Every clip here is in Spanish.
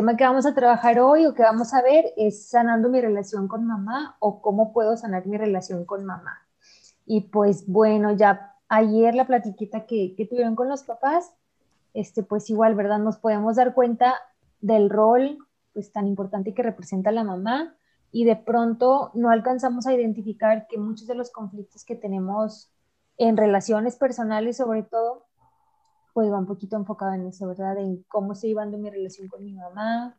Tema que vamos a trabajar hoy o que vamos a ver es sanando mi relación con mamá o cómo puedo sanar mi relación con mamá. Y pues bueno, ya ayer la platiquita que, que tuvieron con los papás, este, pues igual, ¿verdad? Nos podemos dar cuenta del rol pues tan importante que representa la mamá y de pronto no alcanzamos a identificar que muchos de los conflictos que tenemos en relaciones personales sobre todo, pues va un poquito enfocado en eso, ¿verdad? En cómo estoy llevando mi relación con mi mamá,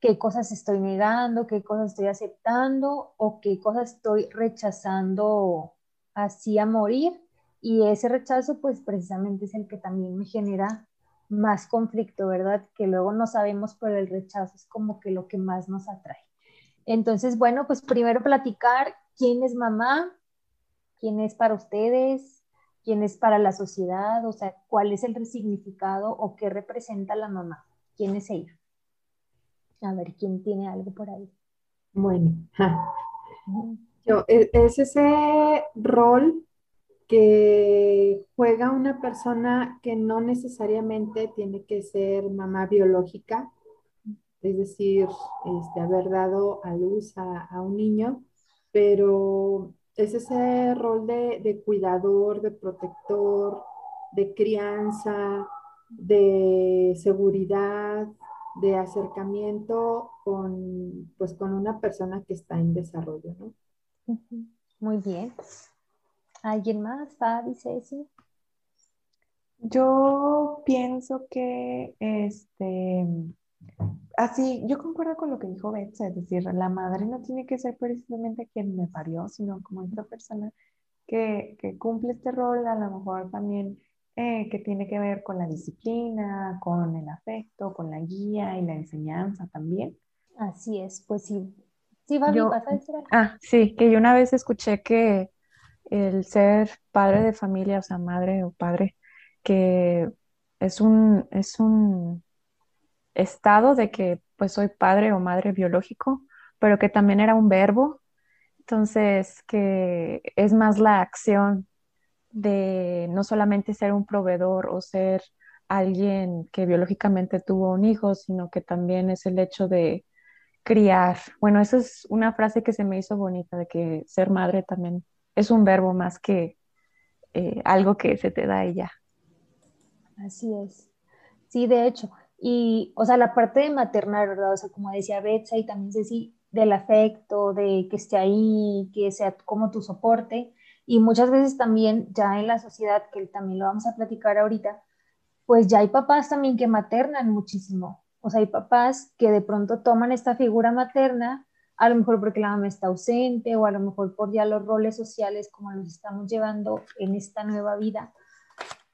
qué cosas estoy negando, qué cosas estoy aceptando o qué cosas estoy rechazando así a morir. Y ese rechazo, pues precisamente es el que también me genera más conflicto, ¿verdad? Que luego no sabemos, pero el rechazo es como que lo que más nos atrae. Entonces, bueno, pues primero platicar quién es mamá, quién es para ustedes, quién es para la sociedad, o sea, cuál es el significado o qué representa la mamá, quién es ella. A ver, ¿quién tiene algo por ahí? Bueno, Yo, e, es ese rol que juega una persona que no necesariamente tiene que ser mamá biológica, es decir, este, haber dado a luz a, un niño, pero es ese rol de, cuidador, de protector, de crianza, de seguridad, de acercamiento con, pues, con una persona que está en desarrollo, ¿no? Muy bien. ¿Alguien más? Fabi, Ceci. Yo pienso que este así, yo concuerdo con lo que dijo Betsa, es decir, la madre no tiene que ser precisamente quien me parió, sino como esta persona que, cumple este rol, a lo mejor también eh, que tiene que ver con la disciplina, con el afecto, con la guía y la enseñanza también. Así es, pues sí. Sí, va vas a decir algo? Ah, sí, que yo una vez escuché que el ser padre de familia, o sea, madre o padre, que es un, es un estado de que pues soy padre o madre biológico, pero que también era un verbo, entonces que es más la acción de no solamente ser un proveedor o ser alguien que biológicamente tuvo un hijo, sino que también es el hecho de criar. Bueno, esa es una frase que se me hizo bonita, de que ser madre también es un verbo más que eh, algo que se te da y ya. Así es. Sí, de hecho, y, o sea, la parte de maternar, ¿verdad? O sea, como decía Betsa y también Ceci, del afecto, de que esté ahí, que sea como tu soporte. Y muchas veces también ya en la sociedad, que también lo vamos a platicar ahorita, pues ya hay papás también que maternan muchísimo. O sea, hay papás que de pronto toman esta figura materna, a lo mejor porque la mamá está ausente o a lo mejor por ya los roles sociales como los estamos llevando en esta nueva vida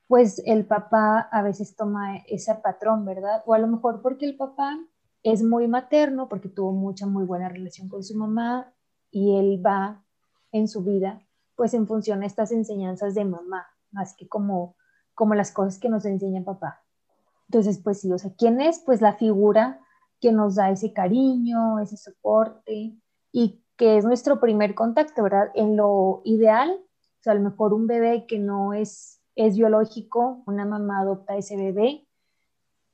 pues el papá a veces toma ese patrón, ¿verdad? O a lo mejor porque el papá es muy materno, porque tuvo mucha, muy buena relación con su mamá y él va en su vida, pues en función a estas enseñanzas de mamá, más que como, como las cosas que nos enseña papá. Entonces, pues sí, o sea, ¿quién es? Pues la figura que nos da ese cariño, ese soporte y que es nuestro primer contacto, ¿verdad? En lo ideal, o sea, a lo mejor un bebé que no es es biológico, una mamá adopta ese bebé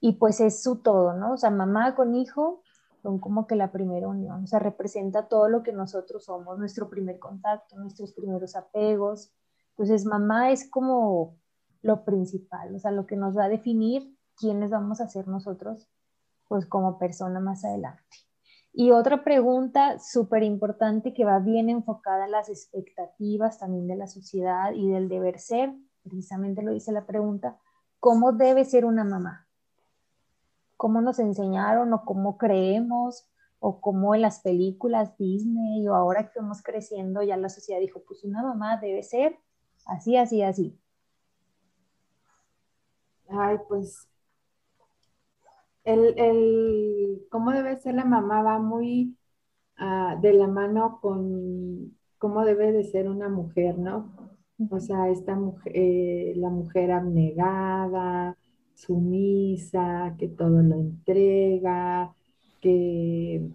y pues es su todo, ¿no? O sea, mamá con hijo son como que la primera unión, o sea, representa todo lo que nosotros somos, nuestro primer contacto, nuestros primeros apegos. Entonces, mamá es como lo principal, o sea, lo que nos va a definir quiénes vamos a ser nosotros, pues como persona más adelante. Y otra pregunta súper importante que va bien enfocada en las expectativas también de la sociedad y del deber ser, precisamente lo dice la pregunta, ¿cómo debe ser una mamá? ¿Cómo nos enseñaron o cómo creemos o cómo en las películas Disney o ahora que estamos creciendo ya la sociedad dijo, pues una mamá debe ser así, así, así? Ay, pues el, cómo debe ser la mamá va muy ah, de la mano con cómo debe de ser una mujer, ¿no? O sea, esta mujer, eh, la mujer abnegada, sumisa, que todo lo entrega, que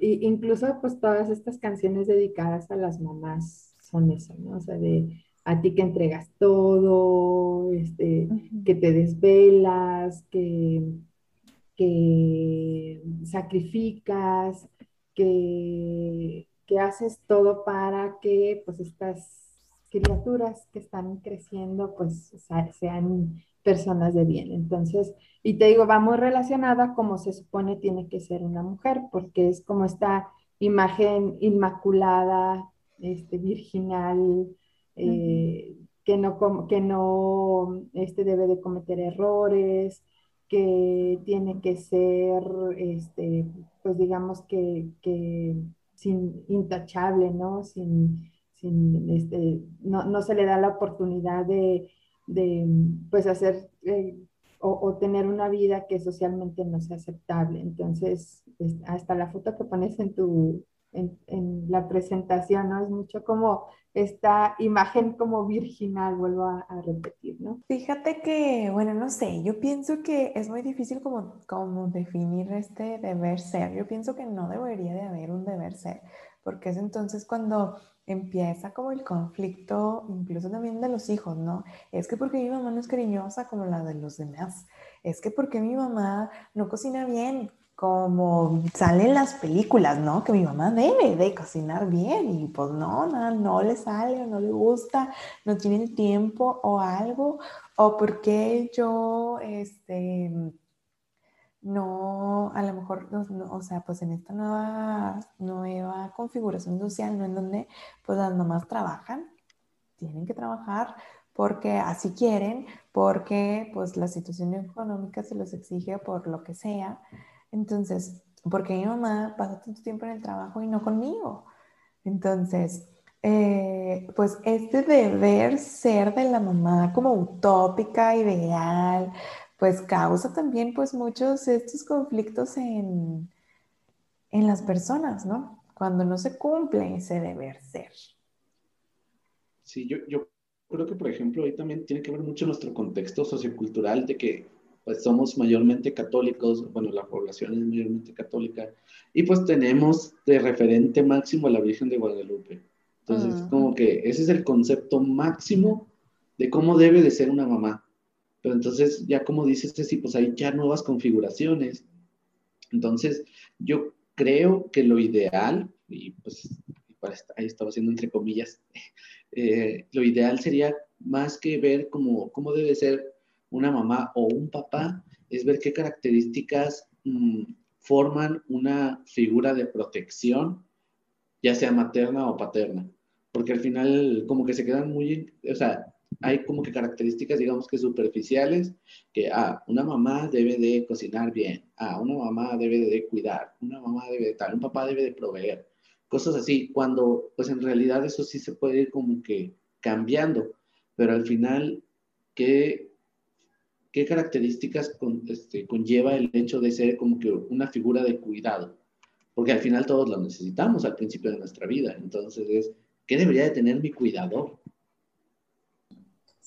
incluso pues todas estas canciones dedicadas a las mamás son eso, ¿no? O sea, de a ti que entregas todo, este, que te desvelas, que, que sacrificas, que, que haces todo para que pues estas criaturas que están creciendo pues sean personas de bien. Entonces, y te digo, va muy relacionada como se supone tiene que ser una mujer, porque es como esta imagen inmaculada, este, virginal, eh, que no, que no este, debe de cometer errores, que tiene que ser, este, pues digamos que, sin, intachable, ¿no? Sin, este, no, se le da la oportunidad de, pues hacer eh, o, tener una vida que socialmente no sea aceptable. Entonces, hasta la foto que pones en tu, en, la presentación, ¿no? Es mucho como esta imagen como virginal, vuelvo a, repetir, ¿no? Fíjate que, bueno, no sé, yo pienso que es muy difícil como, como definir este deber ser. Yo pienso que no debería de haber un deber ser, porque es entonces cuando empieza como el conflicto, incluso también de los hijos, ¿no? Es que porque mi mamá no es cariñosa como la de los demás, es que porque mi mamá no cocina bien, como salen las películas, ¿no? Que mi mamá debe de cocinar bien y pues no, no, no le sale o no le gusta, no tiene el tiempo o algo, o porque yo, este, no, a lo mejor, o sea, pues en esta nueva, nueva configuración social, ¿no? En donde pues las mamás trabajan, tienen que trabajar porque así quieren, porque pues la situación económica se los exige por lo que sea. Entonces, porque mi mamá pasa tanto tiempo en el trabajo y no conmigo. Entonces, eh, pues este deber ser de la mamá como utópica, ideal, pues causa también pues muchos de estos conflictos en, en las personas, ¿no? Cuando no se cumple ese deber ser. Sí, yo, yo creo que, por ejemplo, ahí también tiene que ver mucho nuestro contexto sociocultural de que pues somos mayormente católicos, bueno, la población es mayormente católica, y pues tenemos de referente máximo a la Virgen de Guadalupe. Entonces, como que ese es el concepto máximo de cómo debe de ser una mamá. Pero entonces, ya como dices, sí, pues hay ya nuevas configuraciones. Entonces, yo creo que lo ideal, y pues ahí estaba haciendo entre comillas, eh, lo ideal sería más que ver cómo, cómo debe ser una mamá o un papá, es ver qué características mm, forman una figura de protección, ya sea materna o paterna. Porque al final como que se quedan muy, o sea, hay como que características, digamos que superficiales, que, ah, una mamá debe de cocinar bien, ah, una mamá debe de cuidar, una mamá debe de tal, un papá debe de proveer, cosas así, cuando pues en realidad eso sí se puede ir como que cambiando, pero al final, ¿qué, qué características este, conlleva el hecho de ser como que una figura de cuidado? Porque al final todos lo necesitamos al principio de nuestra vida, entonces es, ¿qué debería de tener mi cuidador?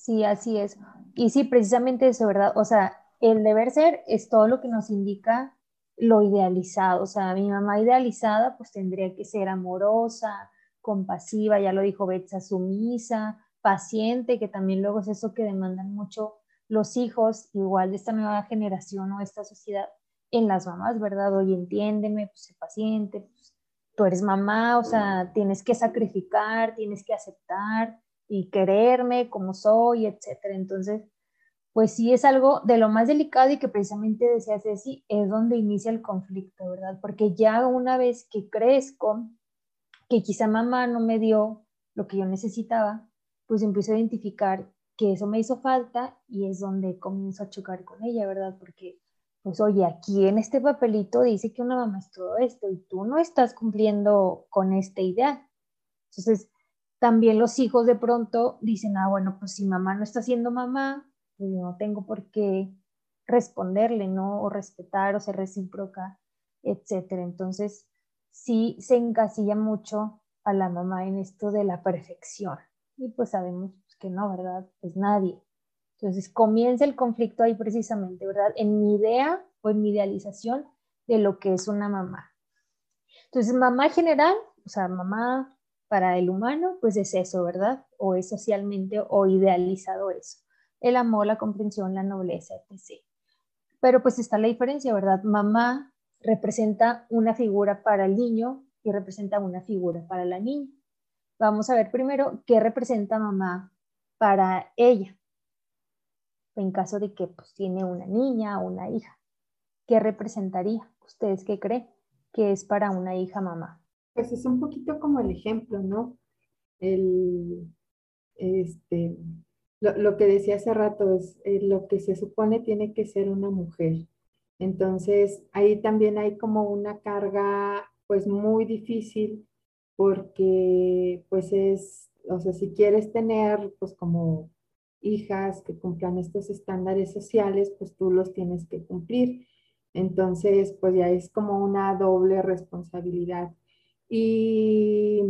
Sí, así es. Y sí, precisamente eso, ¿verdad? O sea, el deber ser es todo lo que nos indica lo idealizado. O sea, mi mamá idealizada pues tendría que ser amorosa, compasiva, ya lo dijo Betsa, sumisa, paciente, que también luego es eso que demandan mucho los hijos, igual de esta nueva generación o esta sociedad, en las mamás, ¿verdad? Oye, entiéndeme, pues paciente, pues, tú eres mamá, o sea, tienes que sacrificar, tienes que aceptar, y quererme como soy, etcétera. Entonces, pues sí es algo de lo más delicado y que precisamente decía Ceci, es donde inicia el conflicto, ¿verdad? Porque ya una vez que crezco, que quizá mamá no me dio lo que yo necesitaba, pues empiezo a identificar que eso me hizo falta y es donde comienzo a chocar con ella, ¿verdad? Porque, pues oye, aquí en este papelito dice que una mamá es todo esto y tú no estás cumpliendo con esta idea. Entonces, también los hijos de pronto dicen, ah, bueno, pues si mamá no está siendo mamá, pues no tengo por qué responderle, ¿no? O respetar o ser recíproca, etcétera. Entonces, sí se encasilla mucho a la mamá en esto de la perfección. Y pues sabemos que no, ¿verdad? Pues nadie. Entonces comienza el conflicto ahí precisamente, ¿verdad? En mi idea o en mi idealización de lo que es una mamá. Entonces, mamá general, o sea, mamá para el humano, pues es eso, ¿verdad? O es socialmente o idealizado eso. El amor, la comprensión, la nobleza, etc. Pero pues está la diferencia, ¿verdad? Mamá representa una figura para el niño y representa una figura para la niña. Vamos a ver primero qué representa mamá para ella, en caso de que pues, tiene una niña o una hija. ¿Qué representaría? ¿Ustedes qué creen que es para una hija mamá? Pues es un poquito como el ejemplo, ¿no? El, este, lo, que decía hace rato es eh, lo que se supone tiene que ser una mujer. Entonces, ahí también hay como una carga pues muy difícil porque pues es, o sea, si quieres tener pues como hijas que cumplan estos estándares sociales, pues tú los tienes que cumplir. Entonces, pues ya es como una doble responsabilidad. Y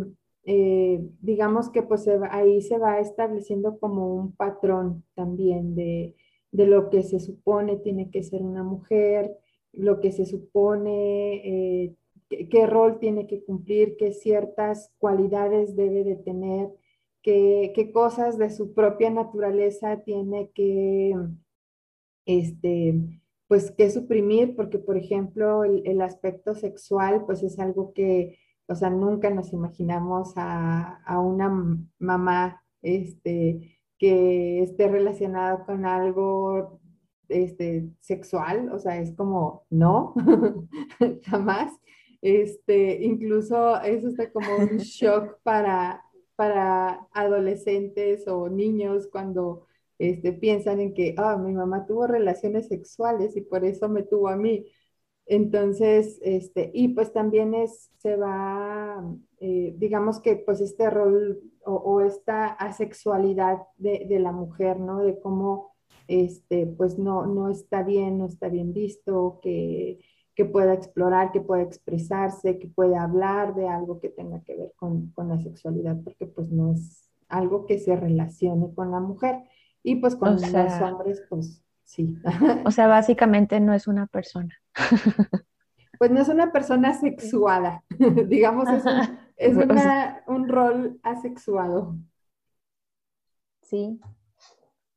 eh, digamos que pues ahí se va estableciendo como un patrón también de, de, lo que se supone tiene que ser una mujer, lo que se supone, eh, qué, rol tiene que cumplir, qué ciertas cualidades debe de tener, qué, qué cosas de su propia naturaleza tiene que, este, pues, que suprimir, porque por ejemplo el, el aspecto sexual pues es algo que o sea, nunca nos imaginamos a, una mamá este, que esté relacionada con algo este, sexual, o sea, es como, no, jamás. Este, incluso eso está como un shock para, para adolescentes o niños cuando este, piensan en que, ah, mi mamá tuvo relaciones sexuales y por eso me tuvo a mí. Entonces, este, y pues también es, se va, eh, digamos que pues este rol o, esta asexualidad de, de, la mujer, ¿no? De cómo, este, pues no, no está bien, no está bien visto, que, que pueda explorar, que pueda expresarse, que pueda hablar de algo que tenga que ver con, con la sexualidad, porque pues no es algo que se relacione con la mujer. Y pues con los hombres, pues sí. O sea, básicamente no es una persona. Pues no es una persona sexuada, digamos, es, un, es un rol asexuado. Sí,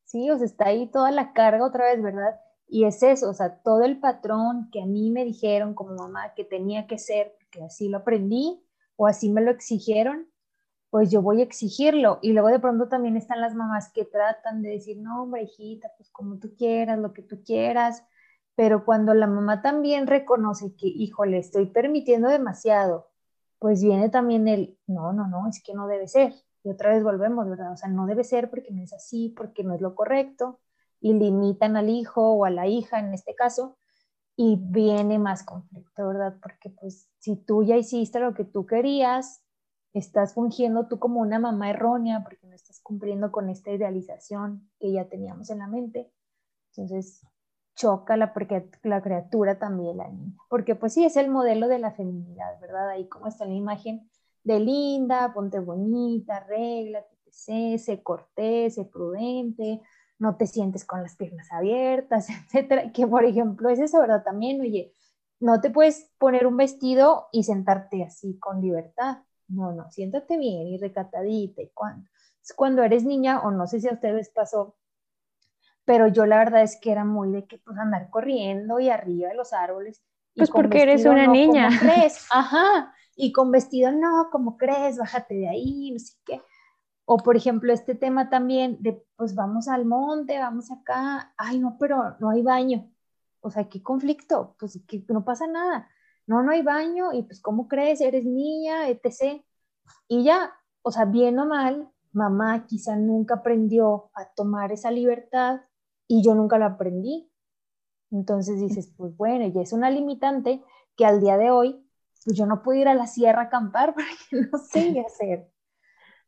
sí, o sea, está ahí toda la carga otra vez, ¿verdad? Y es eso, o sea, todo el patrón que a mí me dijeron como mamá que tenía que ser, que así lo aprendí o así me lo exigieron, pues yo voy a exigirlo. Y luego de pronto también están las mamás que tratan de decir, no, hombre, hijita, pues como tú quieras, lo que tú quieras. Pero cuando la mamá también reconoce que, híjole, estoy permitiendo demasiado, pues viene también el, no, no, no, es que no debe ser. Y otra vez volvemos, ¿verdad? O sea, no debe ser porque no es así, porque no es lo correcto. Y limitan al hijo o a la hija en este caso. Y viene más conflicto, ¿verdad? Porque pues si tú ya hiciste lo que tú querías, estás fungiendo tú como una mamá errónea porque no estás cumpliendo con esta idealización que ya teníamos en la mente. Entonces, choca la, la criatura también, la niña. Porque pues sí, es el modelo de la feminidad, ¿verdad? Ahí como está la imagen de linda, ponte bonita, regla, sé, sé cortés, sé prudente, no te sientes con las piernas abiertas, etcétera. Que por ejemplo es eso, ¿verdad? También, oye, no te puedes poner un vestido y sentarte así con libertad. No, no, siéntate bien y recatadita y cuando, cuando eres niña, o no sé si a ustedes pasó, pero yo la verdad es que era muy de que pues andar corriendo y arriba de los árboles. pues porque eres una niña. crees? Ajá, y con vestido no, como crees, bájate de ahí, no sé qué. O por ejemplo, este tema también de pues vamos al monte, vamos acá, ay no, pero no hay baño. O sea, ¿qué conflicto? Pues que no pasa nada no, no hay baño y pues, ¿cómo crees? Eres niña, etc. Y ya, o sea, bien o mal, mamá quizá nunca aprendió a tomar esa libertad y yo nunca la aprendí. Entonces dices, pues bueno, ya es una limitante que al día de hoy, pues yo no puedo ir a la sierra a acampar porque no sé qué hacer.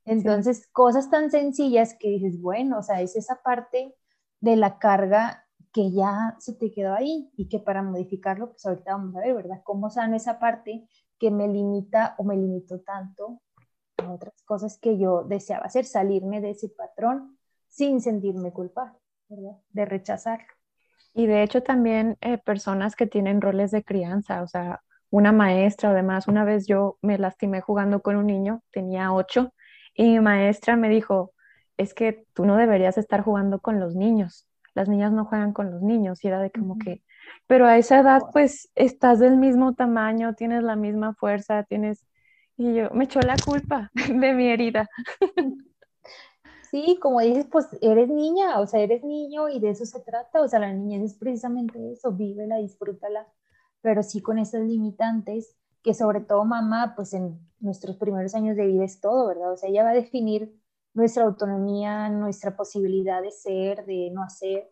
Entonces, cosas tan sencillas que dices, bueno, o sea, es esa parte de la carga que ya se te quedó ahí y que para modificarlo, pues ahorita vamos a ver, ¿verdad? ¿Cómo sano esa parte que me limita o me limitó tanto a otras cosas que yo deseaba hacer, salirme de ese patrón sin sentirme culpable. De rechazarlo. Y de hecho también eh, personas que tienen roles de crianza, o sea, una maestra, además, una vez yo me lastimé jugando con un niño, tenía ocho, y mi maestra me dijo, es que tú no deberías estar jugando con los niños, las niñas no juegan con los niños y era de como que, pero a esa edad pues estás del mismo tamaño, tienes la misma fuerza, tienes... Y yo me echó la culpa de mi herida. Sí, como dices, pues eres niña, o sea, eres niño y de eso se trata, o sea, la niñez es precisamente eso, vívela, disfrútala, pero sí con esas limitantes que sobre todo mamá, pues en nuestros primeros años de vida es todo, ¿verdad? O sea, ella va a definir nuestra autonomía, nuestra posibilidad de ser, de no hacer,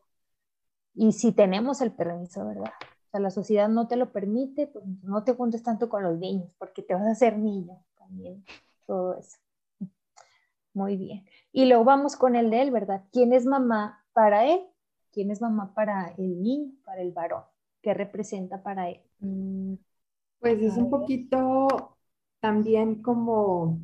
y si tenemos el permiso, ¿verdad? O sea, la sociedad no te lo permite, pues no te juntes tanto con los niños, porque te vas a hacer niño también, todo eso. Muy bien. Y luego vamos con el de él, ¿verdad? ¿Quién es mamá para él? ¿Quién es mamá para el niño, para el varón? ¿Qué representa para él? Mm, pues es un poquito también como,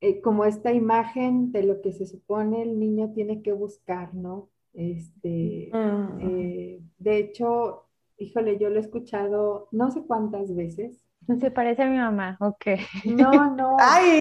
eh, como esta imagen de lo que se supone el niño tiene que buscar, ¿no? Este, mm. eh, de hecho, híjole, yo lo he escuchado no sé cuántas veces. Se parece a mi mamá, ok. No, no. Ay,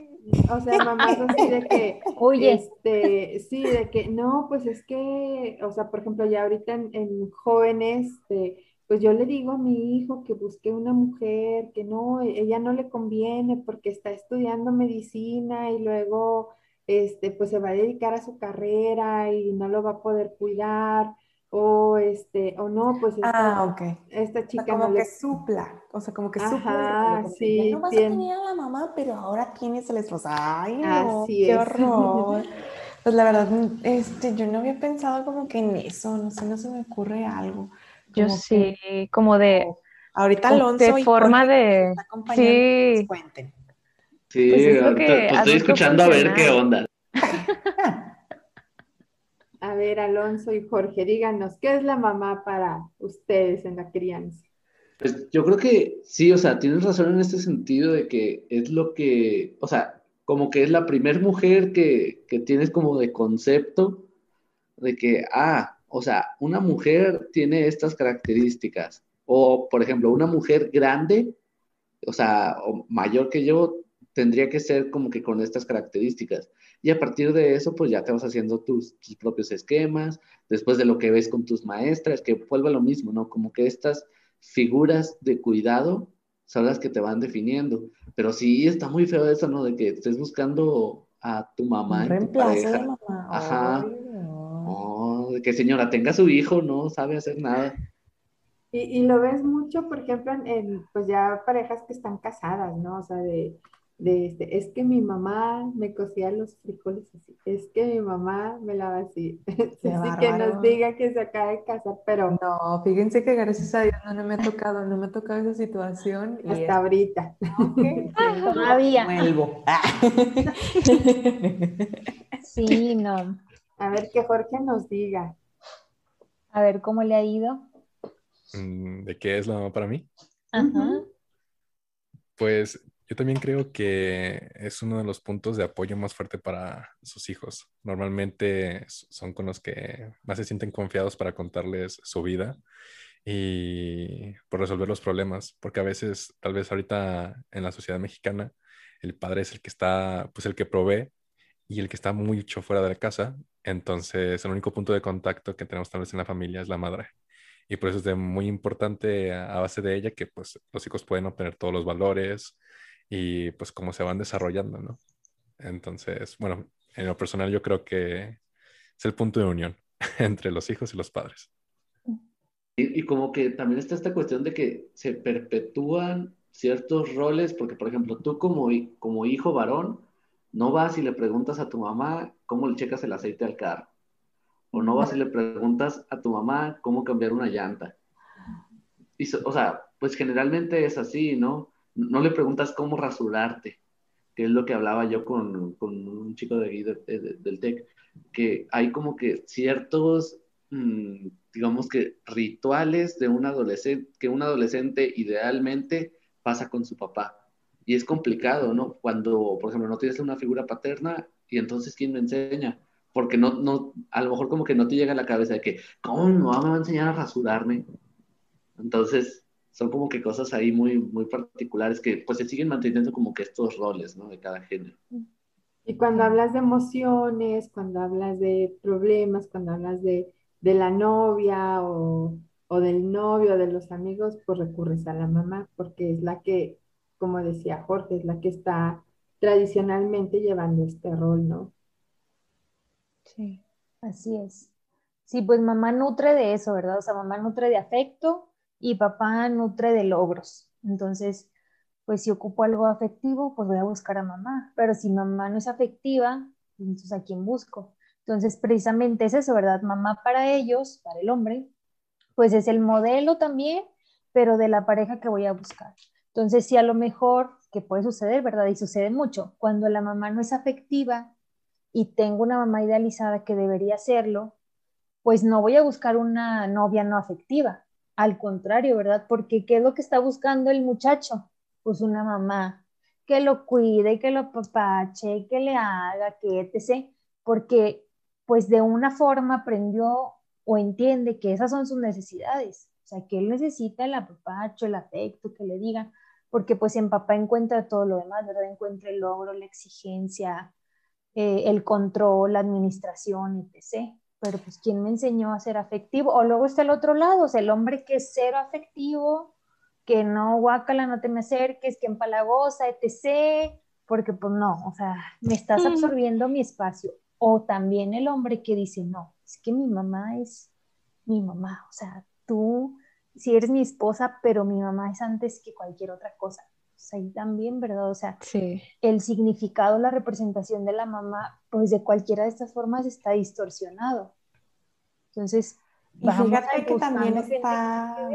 o sea, mamá así de que, oye, este, sí, de que, no, pues es que, o sea, por ejemplo, ya ahorita en, jóvenes, este, pues yo le digo a mi hijo que busque una mujer, que no, ella no le conviene porque está estudiando medicina y luego, este, pues se va a dedicar a su carrera y no lo va a poder cuidar o este, o no, pues esta, ah, esta chica como que supla, o sea, como que supla. sí, no vas a tener a la mamá, pero ahora tienes el esposo. Ay, no, qué horror. pues la verdad, este, yo no había pensado como que en eso, no sé, no se me ocurre algo. Yo sí, como de... ahorita Alonso de forma de... Sí. Cuenten. Sí, pues pues estoy escuchando a ver qué onda. A ver, Alonso y Jorge, díganos, ¿qué es la mamá para ustedes en la crianza? Pues yo creo que sí, o sea, tienes razón en este sentido de que es lo que, o sea, como que es la primer mujer que, que tienes como de concepto de que, ah, o sea, una mujer tiene estas características. O, por ejemplo, una mujer grande, o sea, o mayor que yo, tendría que ser como que con estas características. Y a partir de eso, pues ya te vas haciendo tus, tus propios esquemas, después de lo que ves con tus maestras, que vuelve lo mismo, ¿no? Como que estas figuras de cuidado son las que te van definiendo. Pero sí está muy feo eso, ¿no? De que estés buscando a tu mamá. Tu pareja. mamá. Ajá. De que señora tenga su hijo, no sabe hacer nada. Y, y, lo ves mucho, por ejemplo, en, pues ya parejas que están casadas, ¿no? O sea, de de este, es que mi mamá me cocía los frijoles así, es que mi mamá me lava así, así que nos diga que se acaba de casar, pero no, fíjense que gracias a Dios no, me ha tocado, no me ha tocado esa situación. Hasta ahorita. Todavía. Vuelvo. sí, no. A ver que Jorge nos diga. A ver cómo le ha ido. Mm, ¿De qué es la mamá para mí? Ajá. Pues yo también creo que es uno de los puntos de apoyo más fuerte para sus hijos. Normalmente son con los que más se sienten confiados para contarles su vida y por resolver los problemas, porque a veces, tal vez ahorita en la sociedad mexicana, el padre es el que está, pues el que provee y el que está mucho fuera de la casa. Entonces, el único punto de contacto que tenemos tal vez en la familia es la madre. Y por eso es muy importante a base de ella que pues los hijos pueden obtener todos los valores, y pues cómo se van desarrollando, ¿no? Entonces, bueno, en lo personal yo creo que es el punto de unión entre los hijos y los padres. Y, como que también está esta cuestión de que se perpetúan ciertos roles, porque por ejemplo, tú como, como hijo varón, no vas y le preguntas a tu mamá cómo le checas el aceite al carro. O no vas y le preguntas a tu mamá cómo cambiar una llanta. Y, o sea, pues generalmente es así, ¿no? no le preguntas cómo rasurarte, que es lo que hablaba yo con, con un chico de, de, del TEC, que hay como que ciertos, mm, digamos que rituales de un adolescente, que un adolescente idealmente pasa con su papá. Y es complicado, ¿no? Cuando, por ejemplo, no tienes una figura paterna y entonces ¿quién me enseña? Porque no, no, a lo mejor como que no te llega a la cabeza de que, ¿cómo mi mamá me va a enseñar a rasurarme? Entonces, son como que cosas ahí muy, muy particulares que pues se siguen manteniendo como que estos roles, ¿no? De cada género. Y cuando hablas de emociones, cuando hablas de problemas, cuando hablas de, de la novia o, o del novio, de los amigos, pues recurres a la mamá, porque es la que, como decía Jorge, es la que está tradicionalmente llevando este rol, ¿no? Sí, así es. Sí, pues mamá nutre de eso, ¿verdad? O sea, mamá nutre de afecto y papá nutre de logros. Entonces, pues si ocupo algo afectivo, pues voy a buscar a mamá. Pero si mamá no es afectiva, entonces ¿a quién busco? Entonces, precisamente es eso, ¿verdad? Mamá para ellos, para el hombre, pues es el modelo también, pero de la pareja que voy a buscar. Entonces, si a lo mejor, que puede suceder, ¿verdad? Y sucede mucho, cuando la mamá no es afectiva y tengo una mamá idealizada que debería serlo, pues no voy a buscar una novia no afectiva. Al contrario, ¿verdad? Porque ¿qué es lo que está buscando el muchacho? Pues una mamá que lo cuide, que lo papache, que le haga, que etc. Porque pues de una forma aprendió o entiende que esas son sus necesidades. O sea, que él necesita el apapacho, el afecto, que le digan, porque pues en papá encuentra todo lo demás, ¿verdad? Encuentra el logro, la exigencia, eh, el control, la administración, etc. Pero pues, ¿quién me enseñó a ser afectivo? O luego está el otro lado, o sea, el hombre que es cero afectivo, que no guácala, no te me acerques, que empalagosa, etc. Porque pues no, o sea, me estás absorbiendo mi espacio. O también el hombre que dice, no, es que mi mamá es mi mamá, o sea, tú si eres mi esposa, pero mi mamá es antes que cualquier otra cosa. Sea, ahí también, ¿verdad? O sea, el significado, la representación de la mamá, pues de cualquiera de estas formas está distorsionado. Entonces, y fíjate que también está,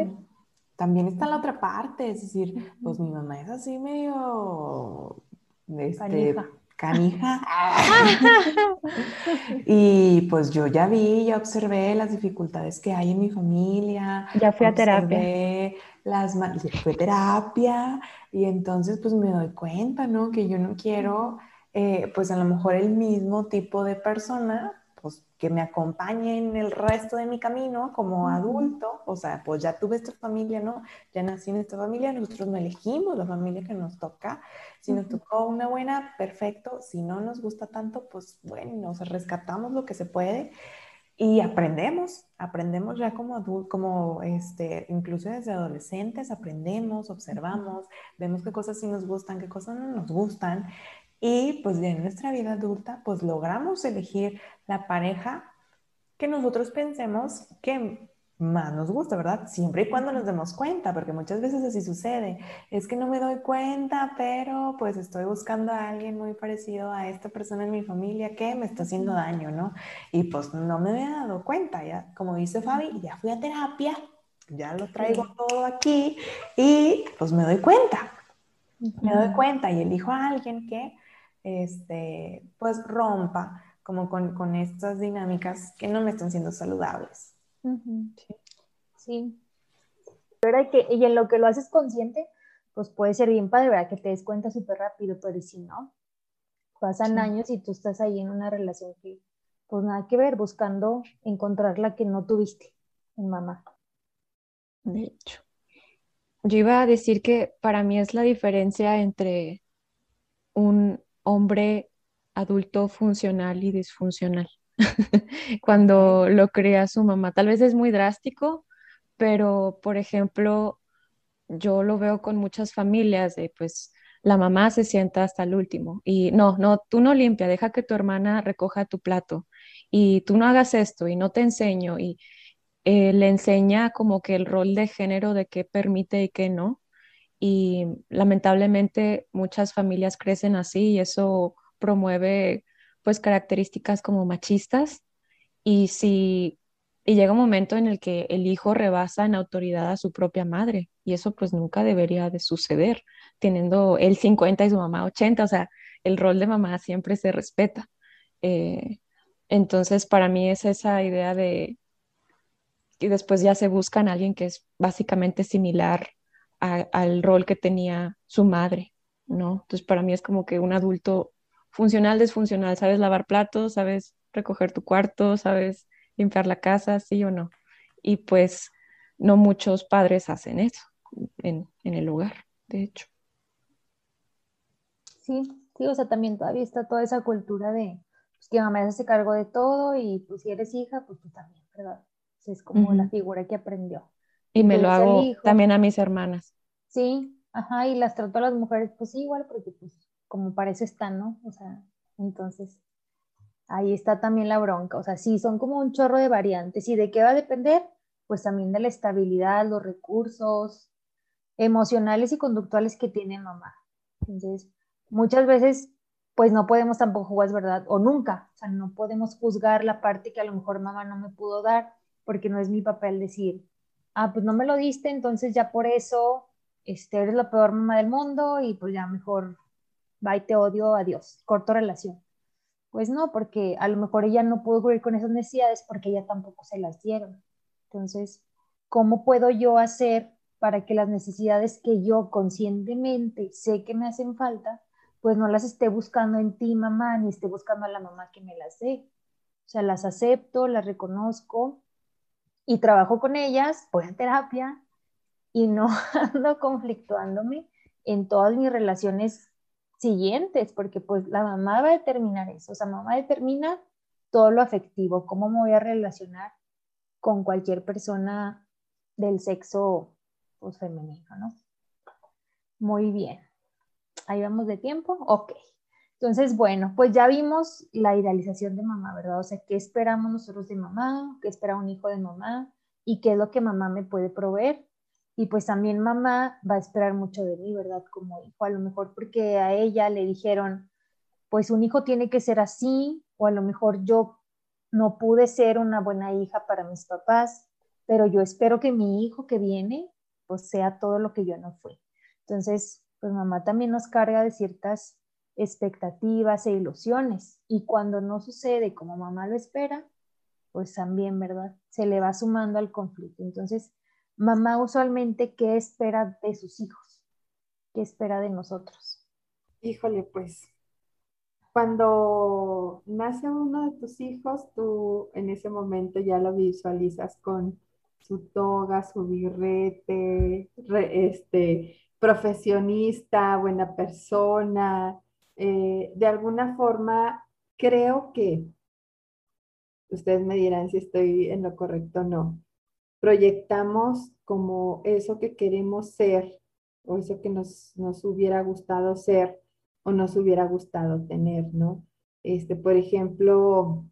también está la otra parte, es decir, pues mi mamá es así medio, este, canija. y pues yo ya vi, ya observé las dificultades que hay en mi familia. Ya fui a terapia. Las, fue terapia y entonces pues me doy cuenta, ¿no? Que yo no quiero, eh, pues a lo mejor el mismo tipo de persona pues que me acompañe en el resto de mi camino como adulto, o sea, pues ya tuve esta familia, ¿no? Ya nací en esta familia, nosotros no elegimos la familia que nos toca, si nos tocó una buena, perfecto, si no nos gusta tanto, pues bueno, nos rescatamos lo que se puede y aprendemos, aprendemos ya como adultos, como este, incluso desde adolescentes, aprendemos, observamos, vemos qué cosas sí nos gustan, qué cosas no nos gustan y pues en nuestra vida adulta, pues logramos elegir la pareja que nosotros pensemos que más nos gusta, ¿verdad? Siempre y cuando nos demos cuenta, porque muchas veces así sucede. Es que no me doy cuenta, pero pues estoy buscando a alguien muy parecido a esta persona en mi familia que me está haciendo daño, ¿no? Y pues no me había dado cuenta, ya, como dice Fabi, ya fui a terapia, ya lo traigo todo aquí y pues me doy cuenta. Me doy cuenta y elijo a alguien que este, pues rompa como con, estas dinámicas que no me están siendo saludables. Sí. sí. Que, y en lo que lo haces consciente, pues puede ser bien padre, ¿verdad? Que te des cuenta súper rápido, pero si no, pasan años y tú estás ahí en una relación que, pues nada que ver, buscando encontrar la que no tuviste en mamá. De hecho, yo iba a decir que para mí es la diferencia entre un hombre adulto funcional y disfuncional. Cuando lo crea su mamá. Tal vez es muy drástico, pero por ejemplo, yo lo veo con muchas familias de pues la mamá se sienta hasta el último y no, no, tú no limpia, deja que tu hermana recoja tu plato y tú no hagas esto y no te enseño y eh, le enseña como que el rol de género de qué permite y qué no y lamentablemente muchas familias crecen así y eso promueve pues características como machistas y si y llega un momento en el que el hijo rebasa en autoridad a su propia madre y eso pues nunca debería de suceder teniendo él 50 y su mamá 80, o sea, el rol de mamá siempre se respeta. Eh, entonces para mí es esa idea de que después ya se buscan a alguien que es básicamente similar al rol que tenía su madre, ¿no? Entonces para mí es como que un adulto funcional, desfuncional, sabes lavar platos, sabes recoger tu cuarto, sabes limpiar la casa, sí o no. Y pues no muchos padres hacen eso en, el lugar, de hecho. Sí, sí, o sea, también todavía está toda esa cultura de pues, que mamá se hace cargo de todo y pues si eres hija, pues tú también, ¿verdad? es como la figura que aprendió. Y me lo hago hijo. también a mis hermanas. Sí, ajá, y las trato a las mujeres pues igual, porque pues como para eso están, ¿no? O sea, entonces ahí está también la bronca. O sea, sí, son como un chorro de variantes. ¿Y de qué va a depender? Pues también de la estabilidad, los recursos emocionales y conductuales que tiene mamá. Entonces, muchas veces, pues no podemos tampoco jugar, es verdad, o nunca, o sea, no podemos juzgar la parte que a lo mejor mamá no me pudo dar, porque no es mi papel decir, ah, pues no me lo diste, entonces ya por eso este, eres la peor mamá del mundo y pues ya mejor, bye, te odio, adiós, corto relación. Pues no, porque a lo mejor ella no pudo cubrir con esas necesidades porque ella tampoco se las dieron. Entonces, ¿cómo puedo yo hacer para que las necesidades que yo conscientemente sé que me hacen falta, pues no las esté buscando en ti, mamá, ni esté buscando a la mamá que me las dé? O sea, las acepto, las reconozco y trabajo con ellas, voy a terapia y no ando conflictuándome en todas mis relaciones siguientes, porque pues la mamá va a determinar eso, o sea, mamá determina todo lo afectivo, cómo me voy a relacionar con cualquier persona del sexo pues, femenino, ¿no? Muy bien. Ahí vamos de tiempo. Ok. Entonces, bueno, pues ya vimos la idealización de mamá, ¿verdad? O sea, ¿qué esperamos nosotros de mamá? ¿Qué espera un hijo de mamá? ¿Y qué es lo que mamá me puede proveer? Y pues también mamá va a esperar mucho de mí, ¿verdad? Como hijo, a lo mejor porque a ella le dijeron, pues un hijo tiene que ser así, o a lo mejor yo no pude ser una buena hija para mis papás, pero yo espero que mi hijo que viene, pues sea todo lo que yo no fui. Entonces, pues mamá también nos carga de ciertas expectativas e ilusiones. Y cuando no sucede como mamá lo espera, pues también, ¿verdad? Se le va sumando al conflicto. Entonces, mamá usualmente, ¿qué espera de sus hijos? ¿Qué espera de nosotros? Híjole, pues cuando nace uno de tus hijos, tú en ese momento ya lo visualizas con su toga, su birrete, re, este, profesionista, buena persona. Eh, de alguna forma, creo que, ustedes me dirán si estoy en lo correcto o no, proyectamos como eso que queremos ser o eso que nos, nos hubiera gustado ser o nos hubiera gustado tener, ¿no? Este, por ejemplo,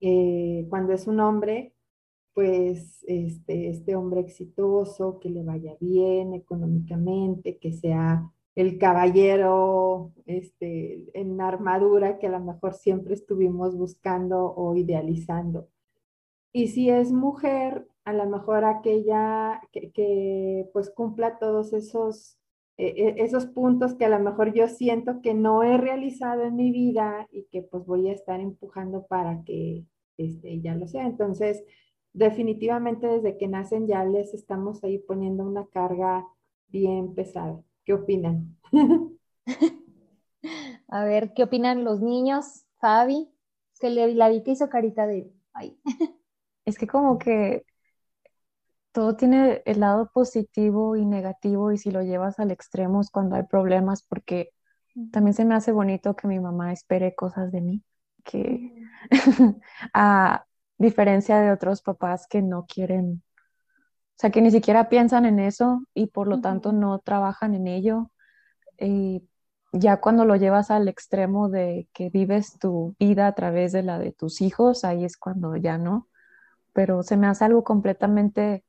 eh, cuando es un hombre, pues este, este hombre exitoso, que le vaya bien económicamente, que sea el caballero este, en armadura que a lo mejor siempre estuvimos buscando o idealizando. Y si es mujer, a lo mejor aquella que, pues cumpla todos esos, eh, esos puntos que a lo mejor yo siento que no he realizado en mi vida y que pues voy a estar empujando para que este, ya lo sea. Entonces, definitivamente desde que nacen ya les estamos ahí poniendo una carga bien pesada. ¿Qué opinan? A ver, ¿qué opinan los niños? Fabi, que le, la vi que hizo carita de, ay. Es que como que todo tiene el lado positivo y negativo y si lo llevas al extremo es cuando hay problemas porque también se me hace bonito que mi mamá espere cosas de mí, que a diferencia de otros papás que no quieren, o sea, que ni siquiera piensan en eso y por lo tanto no trabajan en ello. Y ya cuando lo llevas al extremo de que vives tu vida a través de la de tus hijos, ahí es cuando ya no. Pero se me hace algo completamente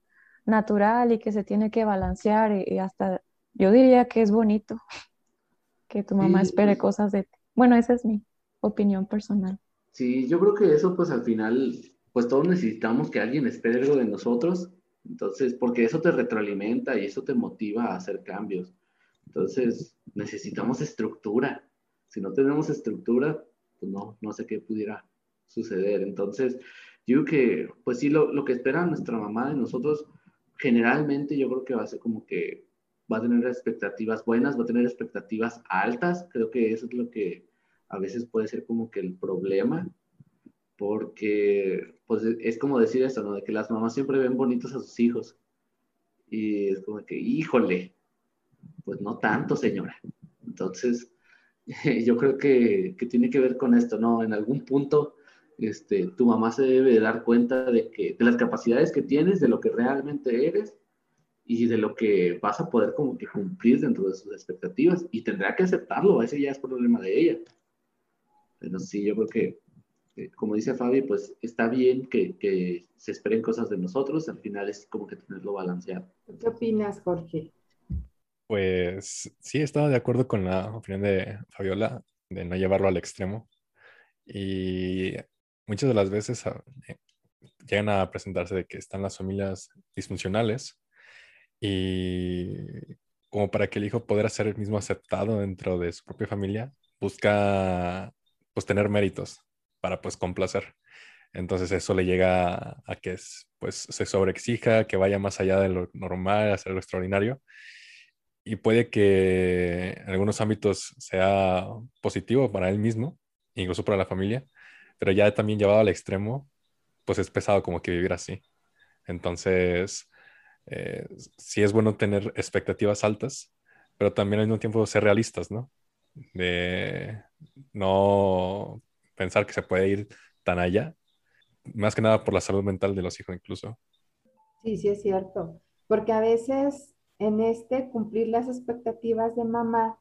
natural y que se tiene que balancear y, y hasta yo diría que es bonito que tu mamá Sí, espere pues, cosas de ti. Bueno, esa es mi opinión personal. sí, yo creo que eso pues al final, pues todos necesitamos que alguien espere algo de nosotros, entonces, porque eso te retroalimenta y eso te motiva a hacer cambios. Entonces, necesitamos estructura. Si no tenemos estructura, pues no, no sé qué pudiera suceder. Entonces, yo creo que, pues sí, lo, lo que espera nuestra mamá de nosotros, generalmente yo creo que va a ser como que va a tener expectativas buenas, va a tener expectativas altas. Creo que eso es lo que a veces puede ser como que el problema, porque pues es como decir eso, ¿no? De que las mamás siempre ven bonitos a sus hijos. Y es como que, híjole, pues no tanto, señora. Entonces, yo creo que, que tiene que ver con esto, ¿no? En algún punto, este, tu mamá se debe de dar cuenta de, que, de las capacidades que tienes, de lo que realmente eres, y de lo que vas a poder como que cumplir dentro de sus expectativas y tendrá que aceptarlo, ese ya es problema de ella. Pero sí, yo creo que, eh, como dice Fabi, pues está bien que, que, se esperen cosas de nosotros, al final es como que tenerlo balanceado. ¿Qué opinas, Jorge? Pues sí, estaba de acuerdo con la opinión de Fabiola de no llevarlo al extremo. Y muchas de las veces ah, eh, llegan a presentarse de que están las familias disfuncionales y como para que el hijo pueda ser el mismo aceptado dentro de su propia familia, busca pues tener méritos para pues complacer. Entonces eso le llega a que pues se sobreexija, que vaya más allá de lo normal, hacer lo extraordinario. Y puede que en algunos ámbitos sea positivo para él mismo, incluso para la familia, pero ya también llevado al extremo, pues es pesado como que vivir así. Entonces, eh, sí es bueno tener expectativas altas, pero también al mismo tiempo ser realistas, ¿no? De no pensar que se puede ir tan allá, más que nada por la salud mental de los hijos incluso. Sí, sí es cierto, porque a veces en este cumplir las expectativas de mamá,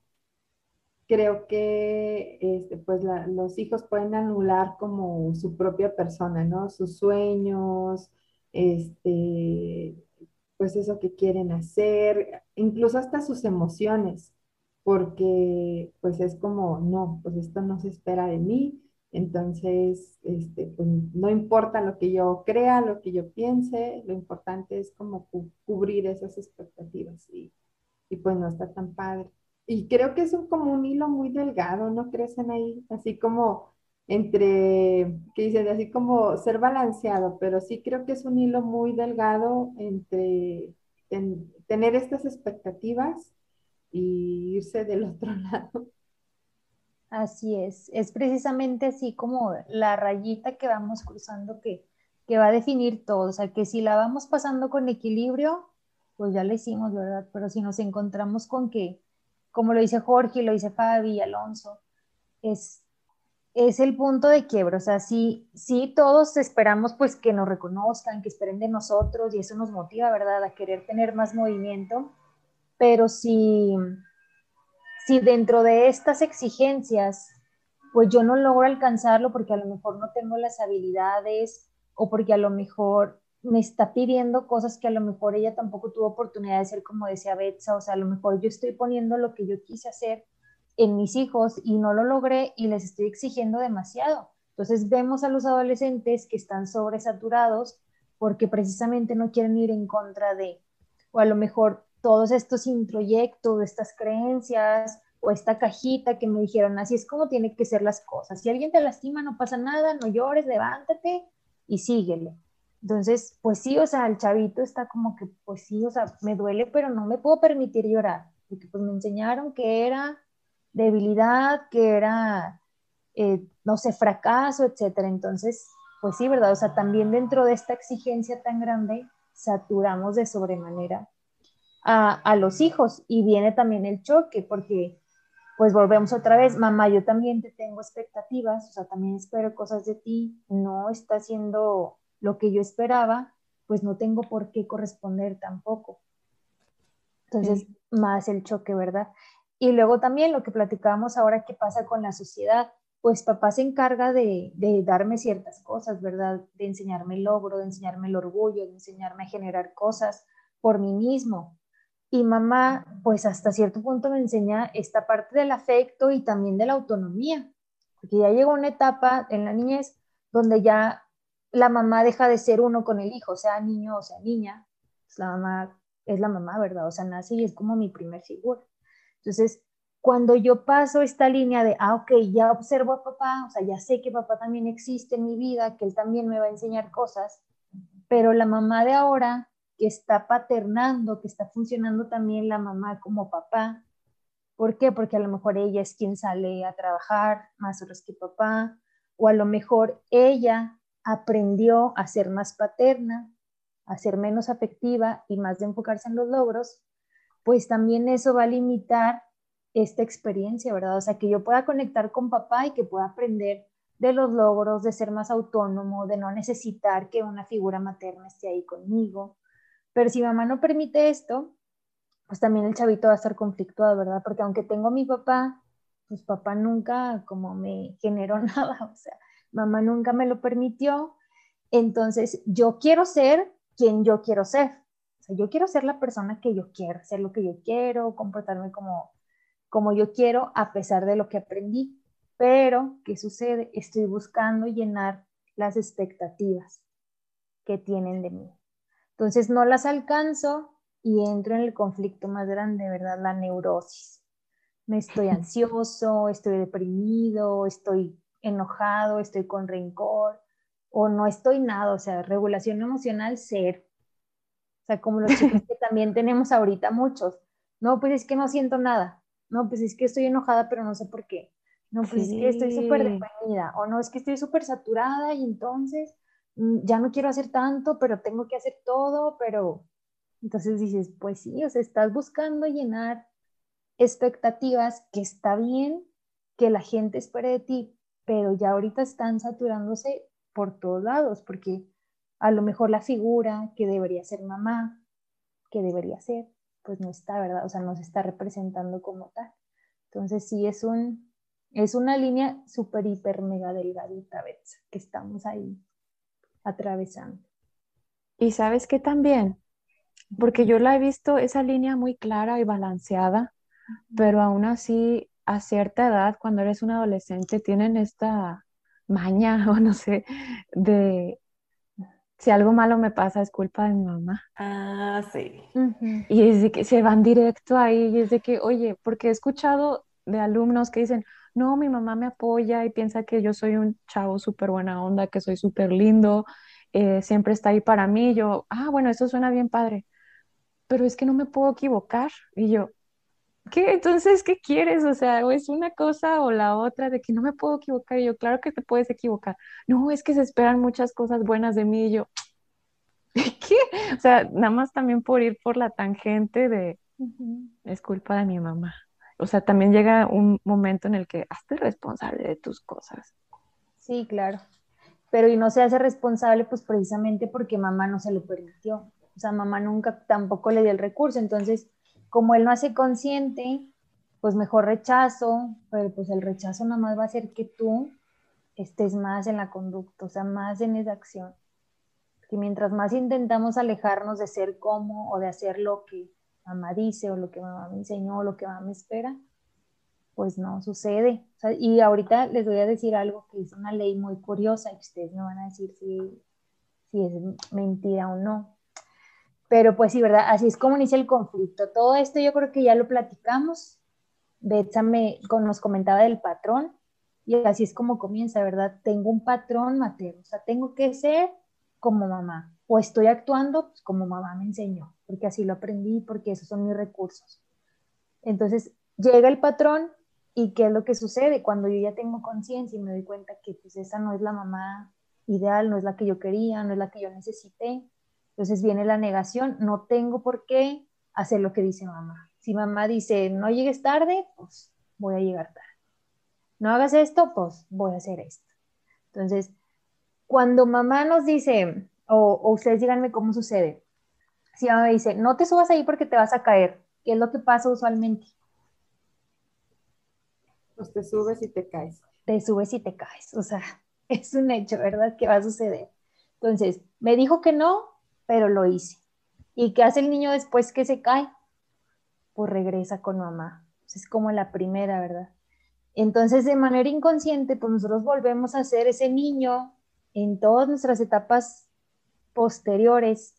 creo que este, pues los hijos pueden anular como su propia persona, ¿no? Sus sueños, este, pues eso que quieren hacer, incluso hasta sus emociones, porque pues es como, no, pues esto no se espera de mí, entonces, este, pues no importa lo que yo crea, lo que yo piense, lo importante es como cubrir esas expectativas y, pues no está tan padre. Y creo que es un, como un hilo muy delgado, ¿no crecen ahí? Así como entre, ¿qué dices? Así como ser balanceado, pero sí creo que es un hilo muy delgado entre tener estas expectativas y irse del otro lado. Así es, es precisamente así como la rayita que vamos cruzando que, que va a definir todo, o sea, que si la vamos pasando con equilibrio, pues ya lo hicimos, ¿verdad? Pero si nos encontramos con que, como lo dice Jorge, lo dice Fabi, Alonso, es es el punto de quiebra, o sea, sí, sí todos esperamos pues que nos reconozcan, que esperen de nosotros y eso nos motiva, ¿verdad? A querer tener más movimiento, pero si, si dentro de estas exigencias pues yo no logro alcanzarlo porque a lo mejor no tengo las habilidades o porque a lo mejor me está pidiendo cosas que a lo mejor ella tampoco tuvo oportunidad de hacer como decía Betsa, o sea, a lo mejor yo estoy poniendo lo que yo quise hacer en mis hijos y no lo logré y les estoy exigiendo demasiado. Entonces vemos a los adolescentes que están sobresaturados porque precisamente no quieren ir en contra de, o a lo mejor todos estos introyectos, estas creencias o esta cajita que me dijeron, así es como tienen que ser las cosas. Si alguien te lastima, no pasa nada, no llores, levántate y síguele. Entonces, pues sí, o sea, el chavito está como que, pues sí, o sea, me duele, pero no me puedo permitir llorar, porque pues me enseñaron que era debilidad, que era, eh, no sé, fracaso, etcétera. Entonces, pues sí, ¿verdad? O sea, también dentro de esta exigencia tan grande, saturamos de sobremanera a, a los hijos y viene también el choque, porque pues volvemos otra vez, mamá, yo también te tengo expectativas, o sea, también espero cosas de ti, no está haciendo lo que yo esperaba, pues no tengo por qué corresponder tampoco. Entonces, más el choque, ¿verdad? Y luego también lo que platicábamos ahora, ¿qué pasa con la sociedad? Pues papá se encarga de, de, darme ciertas cosas, ¿verdad? De enseñarme el logro, de enseñarme el orgullo, de enseñarme a generar cosas por mí mismo. Y mamá, pues hasta cierto punto me enseña esta parte del afecto y también de la autonomía, porque ya llegó una etapa en la niñez donde ya la mamá deja de ser uno con el hijo, sea niño o sea niña, pues la mamá es la mamá, ¿verdad? O sea, nace y es como mi primer figura. Entonces, cuando yo paso esta línea de, ah, ok, ya observo a papá, o sea, ya sé que papá también existe en mi vida, que él también me va a enseñar cosas, pero la mamá de ahora que está paternando, que está funcionando también la mamá como papá, ¿por qué? Porque a lo mejor ella es quien sale a trabajar más horas que papá, o a lo mejor ella aprendió a ser más paterna, a ser menos afectiva y más de enfocarse en los logros, pues también eso va a limitar esta experiencia, ¿verdad? O sea, que yo pueda conectar con papá y que pueda aprender de los logros, de ser más autónomo, de no necesitar que una figura materna esté ahí conmigo, Pero si mamá no permite esto, pues también el chavito va a estar conflictuado, ¿verdad? Porque aunque tengo a mi papá, pues papá nunca como me generó nada, o sea, mamá nunca me lo permitió, entonces yo quiero ser quien yo quiero ser. O sea, yo quiero ser la persona que yo quiero, ser lo que yo quiero, comportarme como, como yo quiero a pesar de lo que aprendí. Pero, ¿qué sucede? Estoy buscando llenar las expectativas que tienen de mí. Entonces no las alcanzo y entro en el conflicto más grande, ¿verdad? La neurosis. Me estoy ansioso, estoy deprimido, estoy enojado, estoy con rencor o no estoy nada, o sea, regulación emocional cero. O sea, como los chicos que también tenemos ahorita muchos. No, pues es que no siento nada. No, pues es que estoy enojada, pero no sé por qué. No, pues es que estoy súper deprimida. O no, es que estoy súper saturada y entonces ya no quiero hacer tanto, pero tengo que hacer todo, pero entonces dices, pues sí, o sea, estás buscando llenar expectativas que está bien que la gente espere de ti, pero ya ahorita están saturándose por todos lados, porque a lo mejor la figura que debería ser mamá, que debería ser, pues no está, ¿verdad? O sea, no se está representando como tal. Entonces sí es un, es una línea súper, hiper, mega delgadita, ¿ves? Que estamos ahí atravesando. Y sabes que también, porque yo la he visto esa línea muy clara y balanceada, pero aún así a cierta edad, cuando eres un adolescente, tienen esta maña o no sé, de si algo malo me pasa es culpa de mi mamá. Ah, sí. Y es de que se van directo ahí y es de que, oye, porque he escuchado de alumnos que dicen, no, mi mamá me apoya y piensa que yo soy un chavo súper buena onda, que soy súper lindo, eh, siempre está ahí para mí. yo, ah, bueno, eso suena bien padre, pero es que no me puedo equivocar. Y yo, ¿qué? Entonces, ¿qué quieres? O sea, o es una cosa o la otra de que no me puedo equivocar. Y yo, claro que te puedes equivocar. No, es que se esperan muchas cosas buenas de mí. Y yo, ¿qué? O sea, nada más también por ir por la tangente de, es culpa de mi mamá. O sea, también llega un momento en el que hazte responsable de tus cosas. Sí, claro. Pero y no se hace responsable pues precisamente porque mamá no se lo permitió. O sea, mamá nunca tampoco le dio el recurso. Entonces, como él no hace consciente, pues mejor rechazo, pero pues el rechazo nada más va a hacer que tú estés más en la conducta, o sea, más en esa acción. Que mientras más intentamos alejarnos de ser como o de hacer lo que mamá dice o lo que mamá me enseñó o lo que mamá me espera, pues no sucede. y ahorita les voy a decir algo que es una ley muy curiosa y ustedes me van a decir si, si es mentira o no. Pero pues sí, ¿verdad? Así es como inicia el conflicto. Todo esto yo creo que ya lo platicamos. Betsa me, nos comentaba del patrón y así es como comienza, ¿verdad? Tengo un patrón materno, o sea, tengo que ser como mamá o estoy actuando pues, como mamá me enseñó, porque así lo aprendí, porque esos son mis recursos. Entonces llega el patrón y ¿qué es lo que sucede? Cuando yo ya tengo conciencia y me doy cuenta que pues esa no es la mamá ideal, no es la que yo quería, no es la que yo necesité, entonces viene la negación, no tengo por qué hacer lo que dice mamá. Si mamá dice, no llegues tarde, pues voy a llegar tarde. No hagas esto, pues voy a hacer esto. Entonces, cuando mamá nos dice, o, ustedes díganme cómo sucede, si mamá dice, no te subas ahí porque te vas a caer, ¿qué es lo que pasa usualmente? Pues te subes y te caes. Te subes y te caes, o sea, es un hecho, ¿verdad? Que va a suceder. Entonces, me dijo que no, pero lo hice. ¿Y qué hace el niño después que se cae? Pues regresa con mamá. Es como la primera, ¿verdad? Entonces, de manera inconsciente, pues nosotros volvemos a ser ese niño en todas nuestras etapas posteriores,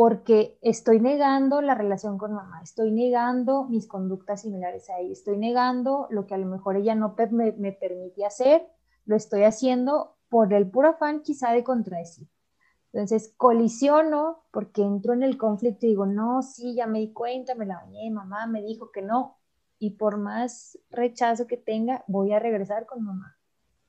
porque estoy negando la relación con mamá, estoy negando mis conductas similares a ella, estoy negando lo que a lo mejor ella no me, me permite hacer, lo estoy haciendo por el puro afán quizá de contradecir. Entonces colisiono porque entro en el conflicto y digo, no, sí, ya me di cuenta, me la bañé, mamá me dijo que no. Y por más rechazo que tenga, voy a regresar con mamá.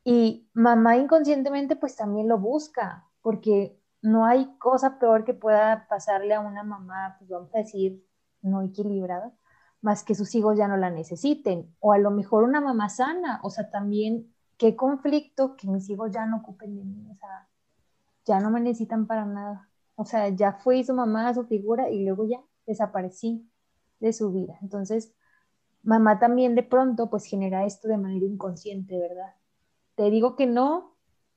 Y mamá inconscientemente pues también lo busca, porque no hay cosa peor que pueda pasarle a una mamá, pues vamos a decir, no equilibrada, más que sus hijos ya no la necesiten. O a lo mejor una mamá sana, o sea, también, qué conflicto que mis hijos ya no ocupen de mí, o sea, ya no me necesitan para nada. O sea, ya fue su mamá, su figura y luego ya desaparecí de su vida. Entonces, mamá también de pronto pues genera esto de manera inconsciente, ¿verdad? Te digo que no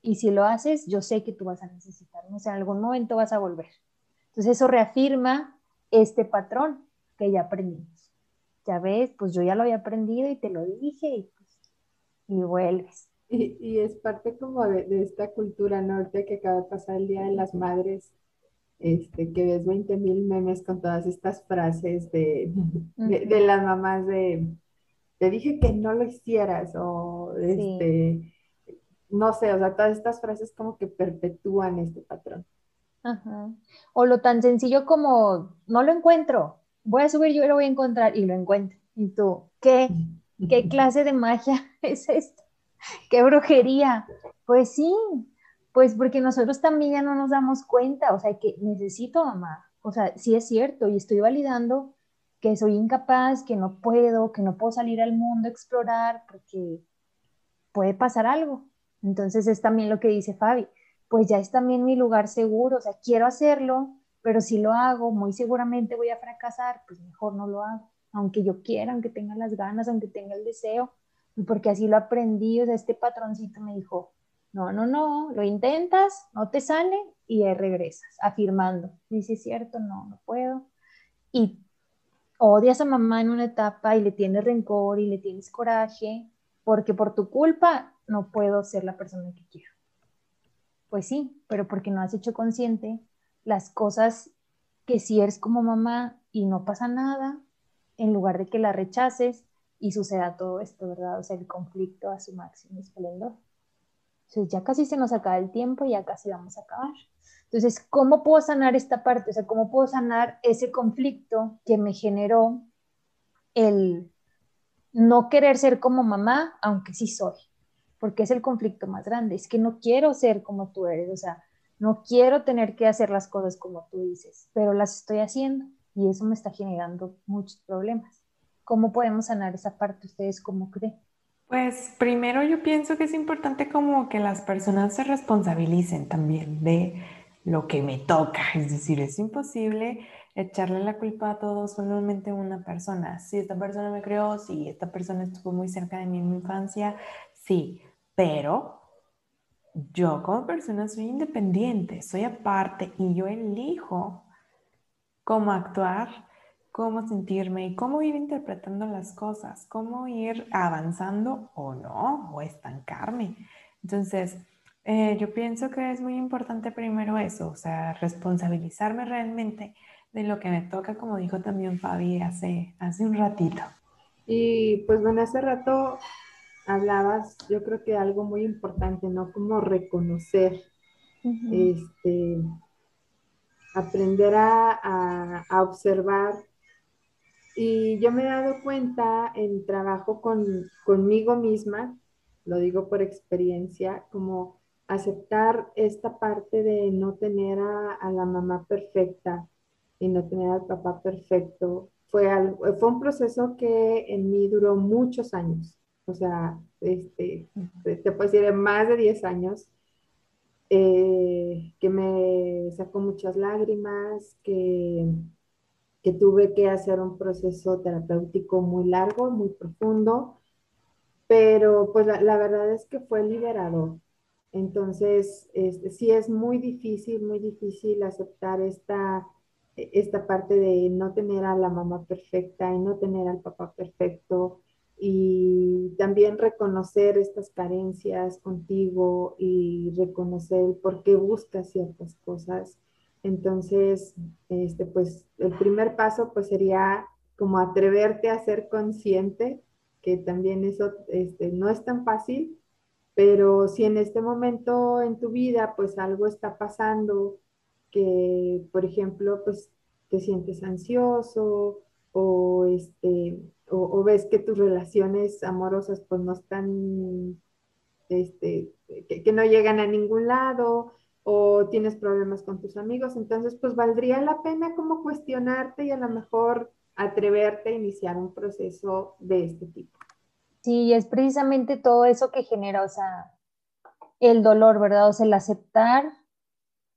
y si lo haces, yo sé que tú vas a necesitar, o sea, en algún momento vas a volver. Entonces eso reafirma este patrón que ya aprendimos. Ya ves, pues yo ya lo había aprendido y te lo dije y, pues, y vuelves. Y, es parte como de, esta cultura norte que acaba de pasar el Día de las Madres, este, que ves 20 mil memes con todas estas frases de, de, las mamás de, te dije que no lo hicieras, o este, no sé, o sea, todas estas frases como que perpetúan este patrón. Ajá. O lo tan sencillo como, no lo encuentro, voy a subir, yo lo voy a encontrar y lo encuentro. Y tú, ¿qué? ¿Qué clase de magia es esto? ¿Qué brujería? Pues sí, pues porque nosotros también ya no nos damos cuenta, o sea, que necesito mamá, o sea, sí es cierto y estoy validando que soy incapaz, que no puedo, que no puedo salir al mundo a explorar porque puede pasar algo. Entonces es también lo que dice Fabi, pues ya es también mi lugar seguro, o sea, quiero hacerlo, pero si lo hago, muy seguramente voy a fracasar, pues mejor no lo hago, aunque yo quiera, aunque tenga las ganas, aunque tenga el deseo, porque así lo aprendí, o sea, este patroncito me dijo, no, no, no, lo intentas, no te sale y regresas, afirmando, dice, es cierto, no, no puedo. Y odias a mamá en una etapa y le tienes rencor y le tienes coraje, porque por tu culpa no puedo ser la persona que quiero. Pues sí, pero porque no has hecho consciente las cosas que si eres como mamá y no pasa nada, en lugar de que la rechaces, y suceda todo esto, ¿verdad? O sea, el conflicto a su máximo esplendor. Entonces ya casi se nos acaba el tiempo, y ya casi vamos a acabar. Entonces, ¿cómo puedo sanar esta parte? O sea, ¿cómo puedo sanar ese conflicto que me generó el no querer ser como mamá, aunque sí soy? Porque es el conflicto más grande. Es que no quiero ser como tú eres, o sea, no quiero tener que hacer las cosas como tú dices, pero las estoy haciendo y eso me está generando muchos problemas. ¿Cómo podemos sanar esa parte? ¿Ustedes cómo creen? Pues primero yo pienso que es importante como que las personas se responsabilicen también de lo que me toca. Es decir, es imposible echarle la culpa a todo solamente una persona. Si esta persona me creó, si esta persona estuvo muy cerca de mí en mi infancia, sí, pero yo como persona soy independiente, soy aparte y yo elijo cómo actuar cómo sentirme y cómo ir interpretando las cosas, cómo ir avanzando o no, o estancarme. Entonces, eh, yo pienso que es muy importante primero eso, o sea, responsabilizarme realmente de lo que me toca, como dijo también Fabi hace, hace un ratito. Y pues bueno, hace rato hablabas, yo creo que algo muy importante, ¿no? Como reconocer, este, aprender a, a observar y yo me he dado cuenta en trabajo con, conmigo misma, lo digo por experiencia, como aceptar esta parte de no tener a, la mamá perfecta y no tener al papá perfecto. Fue, fue un proceso que en mí duró muchos años, o sea, este, te puedo decir, más de 10 años, eh, que me sacó muchas lágrimas, que que tuve que hacer un proceso terapéutico muy largo, muy profundo, pero pues la, verdad es que fue liberador. Entonces, este, sí es muy difícil, muy difícil aceptar esta, esta parte de no tener a la mamá perfecta y no tener al papá perfecto y también reconocer estas carencias contigo y reconocer por qué buscas ciertas cosas. Entonces, este, pues el primer paso pues sería como atreverte a ser consciente, que también eso este, no es tan fácil, pero si en este momento en tu vida pues algo está pasando, que por ejemplo pues te sientes ansioso o, este, o, ves que tus relaciones amorosas pues no están, este, que no llegan a ningún lado, o tienes problemas con tus amigos, entonces pues valdría la pena como cuestionarte y a lo mejor atreverte a iniciar un proceso de este tipo. Sí, es precisamente todo eso que genera, o sea, el dolor, ¿verdad? O sea, el aceptar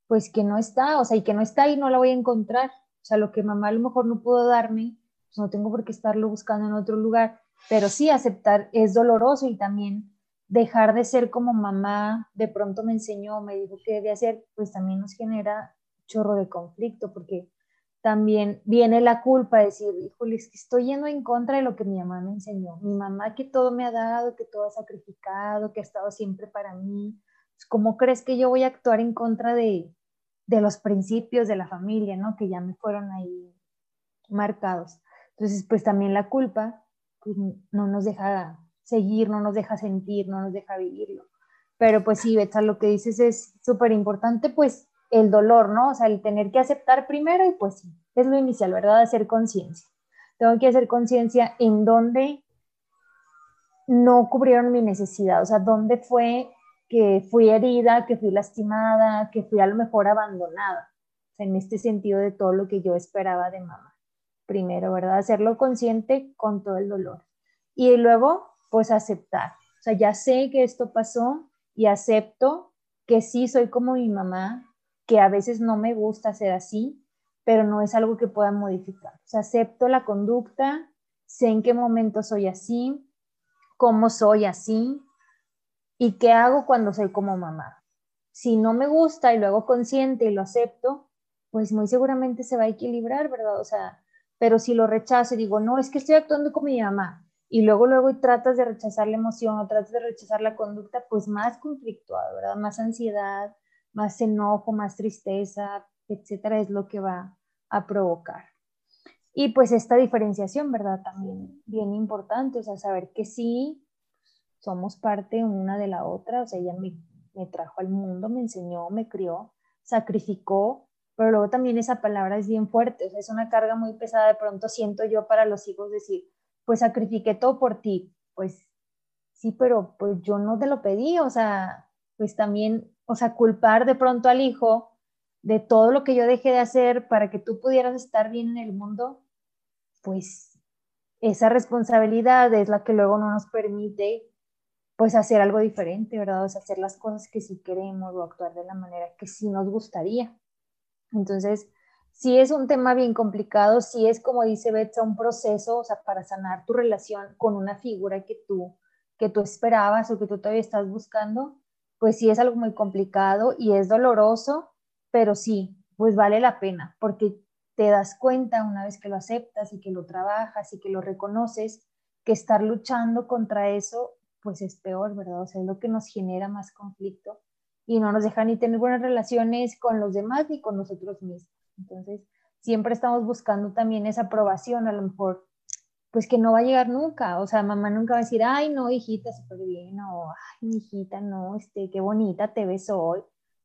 pues que no está, o sea, y que no está y no la voy a encontrar. O sea, lo que mamá a lo mejor no pudo darme, no tengo por qué estarlo buscando en otro lugar, pero sí aceptar es doloroso y también dejar de ser como mamá de pronto me enseñó, me dijo que debe hacer, pues también nos genera chorro de conflicto porque también viene la culpa de decir, híjole, es que estoy yendo en contra de lo que mi mamá me enseñó. Mi mamá que todo me ha dado, que todo ha sacrificado, que ha estado siempre para mí. Pues, ¿Cómo crees que yo voy a actuar en contra de, de los principios de la familia, ¿no? Que ya me fueron ahí marcados. Entonces, pues también la culpa pues, no nos deja seguir, no nos deja sentir, no nos deja vivirlo. Pero pues sí, Betsa, lo que dices es súper importante, pues el dolor, ¿no? O sea, el tener que aceptar primero y pues sí, es lo inicial, ¿verdad? Hacer conciencia. Tengo que hacer conciencia en dónde no cubrieron mi necesidad, o sea, dónde fue que fui herida, que fui lastimada, que fui a lo mejor abandonada, o sea, en este sentido de todo lo que yo esperaba de mamá. Primero, ¿verdad? Hacerlo consciente con todo el dolor. Y luego, pues aceptar. O sea, ya sé que esto pasó y acepto que sí soy como mi mamá, que a veces no me gusta ser así, pero no es algo que pueda modificar. O sea, acepto la conducta, sé en qué momento soy así, cómo soy así y qué hago cuando soy como mamá. Si no me gusta y luego consciente y lo acepto, pues muy seguramente se va a equilibrar, ¿verdad? O sea, pero si lo rechazo y digo, no, es que estoy actuando como mi mamá, y luego, luego tratas de rechazar la emoción o tratas de rechazar la conducta, pues más conflictuado, ¿verdad? Más ansiedad, más enojo, más tristeza, etcétera, es lo que va a provocar. Y pues esta diferenciación, ¿verdad? También bien importante, o sea, saber que sí somos parte una de la otra, o sea, ella me, me trajo al mundo, me enseñó, me crió, sacrificó, pero luego también esa palabra es bien fuerte, es una carga muy pesada, de pronto siento yo para los hijos decir, pues sacrifiqué todo por ti, pues sí, pero pues yo no te lo pedí, o sea, pues también o sea, culpar de pronto al hijo de todo lo que yo dejé de hacer para que tú pudieras estar bien en el mundo, pues esa responsabilidad es la que luego no nos permite pues hacer algo diferente, ¿verdad? O sea, hacer las cosas que sí queremos o actuar de la manera que sí nos gustaría. Entonces, sí es un tema bien complicado, sí es como dice Betsa, un proceso, o sea, para sanar tu relación con una figura que tú, que tú esperabas o que tú todavía estás buscando, pues sí es algo muy complicado y es doloroso, pero sí, pues vale la pena, porque te das cuenta una vez que lo aceptas y que lo trabajas y que lo reconoces, que estar luchando contra eso, pues es peor, ¿verdad? O sea, es lo que nos genera más conflicto y no nos deja ni tener buenas relaciones con los demás ni con nosotros mismos. Entonces, siempre estamos buscando también esa aprobación, a lo mejor pues que no va a llegar nunca. O sea, mamá nunca va a decir, ay, no, hijita, súper bien, o ay, hijita, no, este, qué bonita te ves hoy.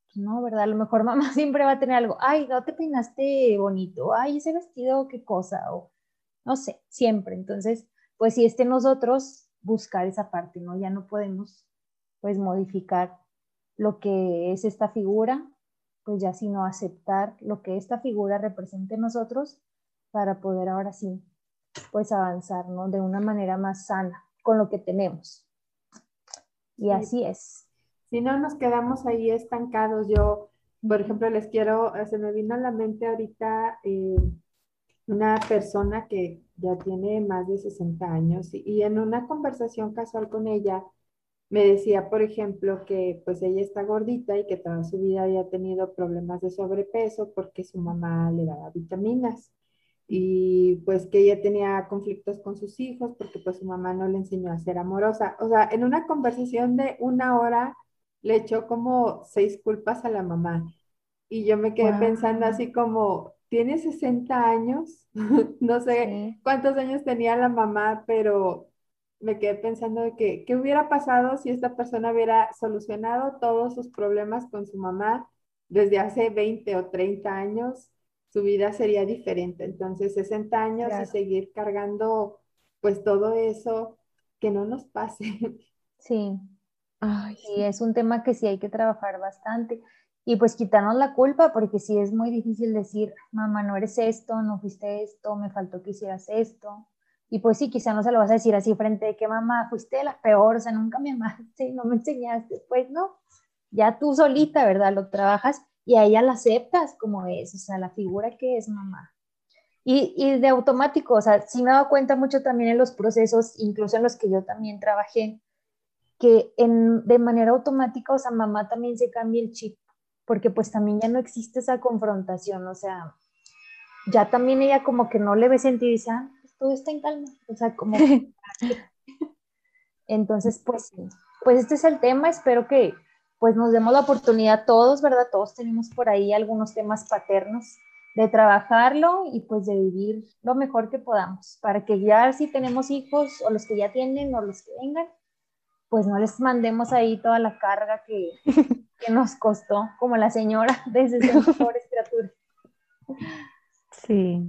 Pues no, ¿verdad? A lo mejor mamá siempre va a tener algo, ay, no te peinaste bonito, ay, ese vestido, qué cosa, o no sé, siempre. Entonces, pues si esté nosotros buscar esa parte, ¿no? Ya no podemos, pues, modificar lo que es esta figura, pues ya sino aceptar lo que esta figura represente en nosotros para poder ahora sí pues avanzar, ¿no? De una manera más sana con lo que tenemos. Y así es. Si no nos quedamos ahí estancados, yo, por ejemplo, les quiero, se me vino a la mente ahorita eh, una persona que ya tiene más de 60 años y, en una conversación casual con ella me decía, por ejemplo, que pues ella está gordita y que toda su vida había tenido problemas de sobrepeso porque su mamá le daba vitaminas y pues que ella tenía conflictos con sus hijos porque pues su mamá no le enseñó a ser amorosa. O sea, en una conversación de una hora le echó como seis culpas a la mamá. Y yo me quedé pensando así como, tiene 60 años, no sé cuántos años tenía la mamá, pero me quedé pensando de que, ¿qué hubiera pasado si esta persona hubiera solucionado todos sus problemas con su mamá desde hace 20 o 30 años? su vida sería diferente. Entonces, 60 años y seguir cargando pues todo eso, que no nos pase. Sí. Ay, sí, es un tema que sí hay que trabajar bastante. Y pues quitarnos la culpa, porque sí es muy difícil decir, mamá, no eres esto, no fuiste esto, me faltó que hicieras esto. Y pues sí, quizá no se lo vas a decir así frente de que mamá, fuiste la peor, o sea, nunca me amaste, no me enseñaste. Pues no, ya tú solita, ¿verdad? Lo trabajas y a ella la aceptas como es, o sea, la figura que es mamá. Y, y de automático, o sea, sí me he dado cuenta mucho también en los procesos, incluso en los que yo también trabajé, que en, de manera automática, o sea, mamá también se cambia el chip, porque pues también ya no existe esa confrontación, o sea, ya también ella como que no le ve sentido y dice, ah, todo está en calma, o sea, como... Entonces, pues, pues este es el tema, espero que pues nos demos la oportunidad todos, ¿verdad? Todos tenemos por ahí algunos temas paternos de trabajarlo y pues de vivir lo mejor que podamos, para que ya si tenemos hijos o los que ya tienen o los que vengan, pues no les mandemos ahí toda la carga que, que nos costó, como la señora de esas pobres criaturas. Sí.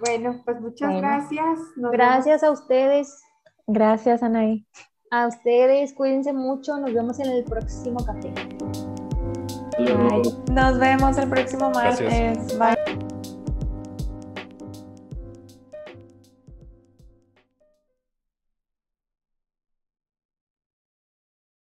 Bueno, pues muchas Bueno. gracias. Nos Gracias a ustedes, Gracias, Anaí. a ustedes, cuídense mucho, nos vemos en el próximo café. Bye. Nos vemos el próximo Gracias. martes. Bye.